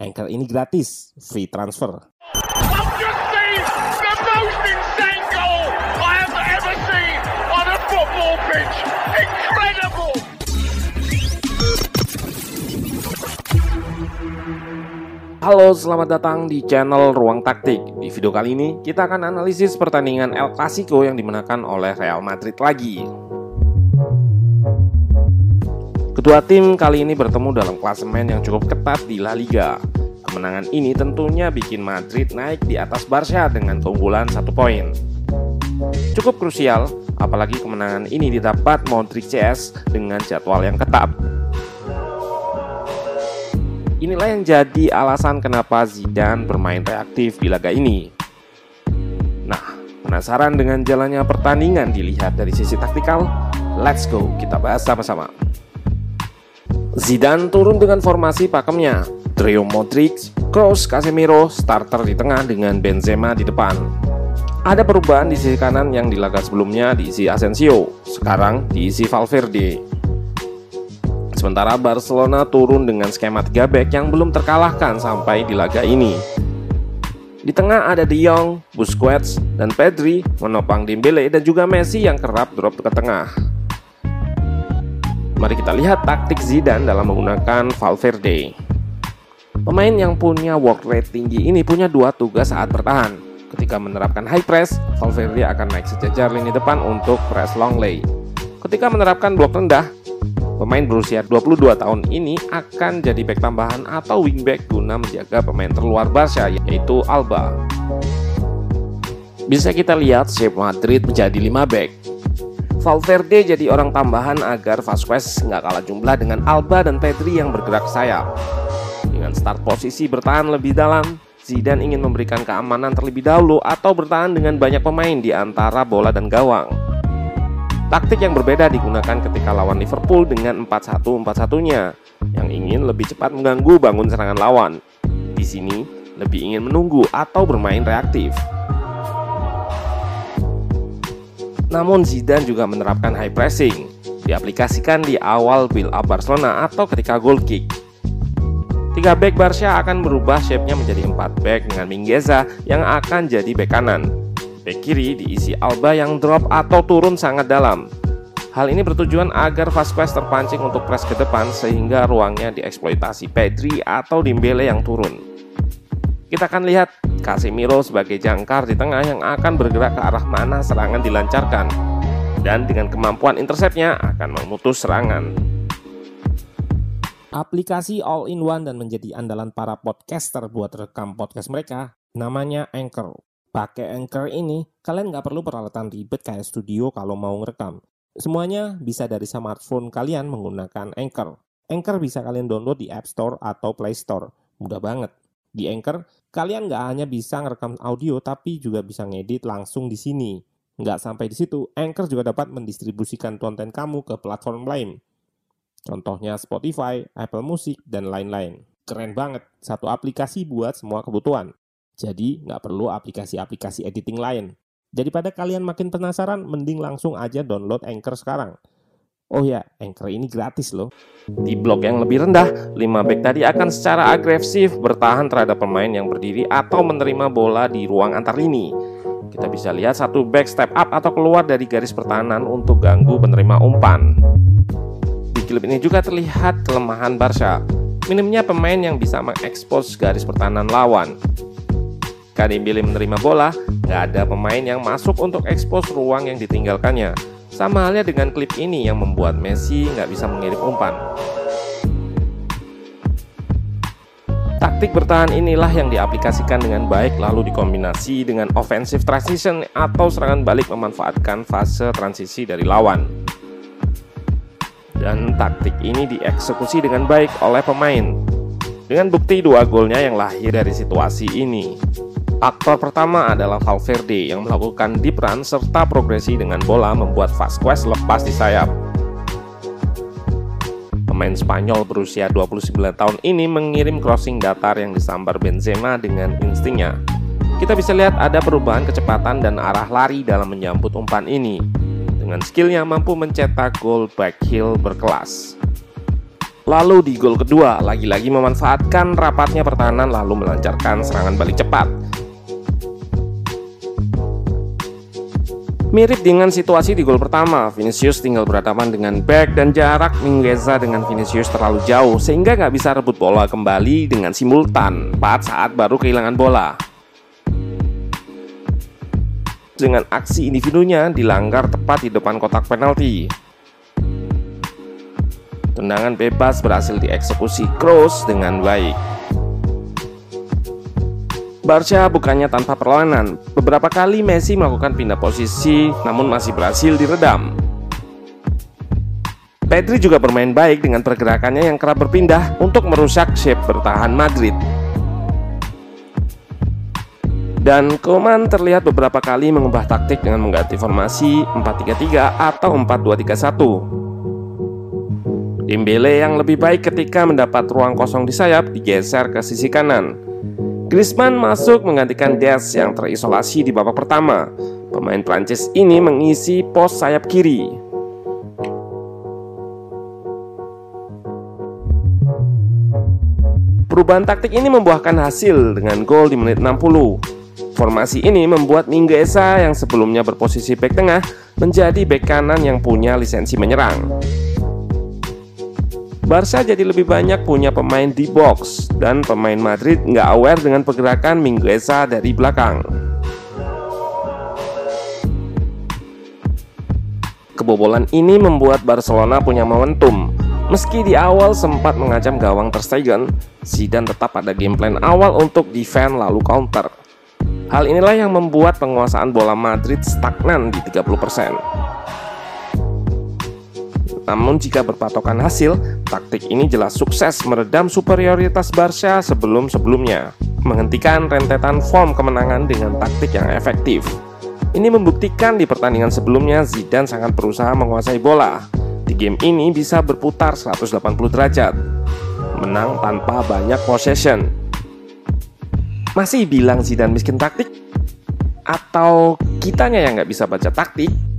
Anchor ini gratis, free transfer. Halo, selamat datang di channel Ruang Taktik. Di video kali ini, kita akan analisis pertandingan El Clasico yang dimenangkan oleh Real Madrid lagi. Kedua tim kali ini bertemu dalam klasemen yang cukup ketat di La Liga. Kemenangan ini tentunya bikin Madrid naik di atas Barca dengan keunggulan satu poin. Cukup krusial, apalagi kemenangan ini didapat Modric CS dengan jadwal yang ketat. Inilah yang jadi alasan kenapa Zidane bermain reaktif di laga ini. Nah, penasaran dengan jalannya pertandingan dilihat dari sisi taktikal? Let's go, kita bahas sama-sama. Zidane turun dengan formasi pakemnya. Trio Modric, Kroos, Casemiro starter di tengah dengan Benzema di depan. Ada perubahan di sisi kanan yang di laga sebelumnya diisi Asensio, sekarang diisi Valverde. Sementara Barcelona turun dengan skema 3 back yang belum terkalahkan sampai di laga ini. Di tengah ada De Jong, Busquets, dan Pedri menopang Dembele dan juga Messi yang kerap drop ke tengah. Mari kita lihat taktik Zidane dalam menggunakan Valverde. Pemain yang punya work rate tinggi ini punya dua tugas saat bertahan. Ketika menerapkan high press, Valverde akan naik sejajar lini depan untuk press long lay. Ketika menerapkan blok rendah, pemain berusia 22 tahun ini akan jadi back tambahan atau wingback guna menjaga pemain terluar Barca yaitu Alba. Bisa kita lihat shape Madrid menjadi 5 back, Valverde jadi orang tambahan agar Vasquez nggak kalah jumlah dengan Alba dan Pedri yang bergerak sayap. Dengan start posisi bertahan lebih dalam, Zidane ingin memberikan keamanan terlebih dahulu atau bertahan dengan banyak pemain di antara bola dan gawang. Taktik yang berbeda digunakan ketika lawan Liverpool dengan 4-1-4-1-nya yang ingin lebih cepat mengganggu bangun serangan lawan. Di sini, lebih ingin menunggu atau bermain reaktif. Namun Zidane juga menerapkan high pressing, diaplikasikan di awal build up Barcelona atau ketika goal kick. Tiga back Barca akan berubah shape-nya menjadi empat back dengan Mingueza yang akan jadi back kanan. Back kiri diisi Alba yang drop atau turun sangat dalam. Hal ini bertujuan agar Vasquez terpancing untuk press ke depan sehingga ruangnya dieksploitasi Pedri atau Dembele yang turun. Kita akan lihat Casemiro sebagai jangkar di tengah yang akan bergerak ke arah mana serangan dilancarkan dan dengan kemampuan interceptnya akan memutus serangan. Aplikasi all-in-one dan menjadi andalan para podcaster buat rekam podcast mereka namanya Anchor. Pakai Anchor ini, kalian nggak perlu peralatan ribet kayak studio kalau mau ngerekam. Semuanya bisa dari smartphone kalian menggunakan Anchor. Anchor bisa kalian download di App Store atau Play Store. Mudah banget. Di Anchor, kalian nggak hanya bisa ngerekam audio, tapi juga bisa ngedit langsung di sini. Nggak sampai di situ, Anchor juga dapat mendistribusikan konten kamu ke platform lain. Contohnya Spotify, Apple Music, dan lain-lain. Keren banget, satu aplikasi buat semua kebutuhan. Jadi, nggak perlu aplikasi-aplikasi editing lain. Daripada kalian makin penasaran, mending langsung aja download Anchor sekarang. Oh ya, Anchor ini gratis loh. Di blok yang lebih rendah, 5 back tadi akan secara agresif bertahan terhadap pemain yang berdiri atau menerima bola di ruang antar lini. Kita bisa lihat satu back step up atau keluar dari garis pertahanan untuk ganggu penerima umpan. Di klip ini juga terlihat kelemahan Barca. Minimnya pemain yang bisa mengekspos garis pertahanan lawan. Kadembele menerima bola, nggak ada pemain yang masuk untuk ekspos ruang yang ditinggalkannya. Sama halnya dengan klip ini yang membuat Messi nggak bisa mengirim umpan. Taktik bertahan inilah yang diaplikasikan dengan baik lalu dikombinasi dengan offensive transition atau serangan balik memanfaatkan fase transisi dari lawan. Dan taktik ini dieksekusi dengan baik oleh pemain. Dengan bukti dua golnya yang lahir dari situasi ini. Aktor pertama adalah Valverde yang melakukan deep run serta progresi dengan bola membuat Vasquez lepas di sayap. Pemain Spanyol berusia 29 tahun ini mengirim crossing datar yang disambar Benzema dengan instingnya. Kita bisa lihat ada perubahan kecepatan dan arah lari dalam menyambut umpan ini. Dengan skillnya mampu mencetak gol back heel berkelas. Lalu di gol kedua, lagi-lagi memanfaatkan rapatnya pertahanan lalu melancarkan serangan balik cepat. Mirip dengan situasi di gol pertama, Vinicius tinggal berhadapan dengan back dan jarak Mingueza dengan Vinicius terlalu jauh sehingga nggak bisa rebut bola kembali dengan simultan 4 saat baru kehilangan bola. Dengan aksi individunya dilanggar tepat di depan kotak penalti. Tendangan bebas berhasil dieksekusi Kroos dengan baik. Barca bukannya tanpa perlawanan. Beberapa kali Messi melakukan pindah posisi namun masih berhasil diredam. Pedri juga bermain baik dengan pergerakannya yang kerap berpindah untuk merusak shape bertahan Madrid. Dan Koman terlihat beberapa kali mengubah taktik dengan mengganti formasi 4-3-3 atau 4-2-3-1. Dembele yang lebih baik ketika mendapat ruang kosong di sayap digeser ke sisi kanan. Griezmann masuk menggantikan Des yang terisolasi di babak pertama. Pemain Prancis ini mengisi pos sayap kiri. Perubahan taktik ini membuahkan hasil dengan gol di menit 60. Formasi ini membuat Mingueza yang sebelumnya berposisi bek tengah menjadi bek kanan yang punya lisensi menyerang. Barca jadi lebih banyak punya pemain di box dan pemain Madrid nggak aware dengan pergerakan Mingueza dari belakang. Kebobolan ini membuat Barcelona punya momentum. Meski di awal sempat mengancam gawang Ter Stegen, Zidane tetap ada game plan awal untuk defend lalu counter. Hal inilah yang membuat penguasaan bola Madrid stagnan di 30%. Namun jika berpatokan hasil, taktik ini jelas sukses meredam superioritas Barca sebelum-sebelumnya, menghentikan rentetan form kemenangan dengan taktik yang efektif. Ini membuktikan di pertandingan sebelumnya Zidane sangat berusaha menguasai bola. Di game ini bisa berputar 180 derajat, menang tanpa banyak possession. Masih bilang Zidane miskin taktik? Atau kitanya yang nggak bisa baca taktik?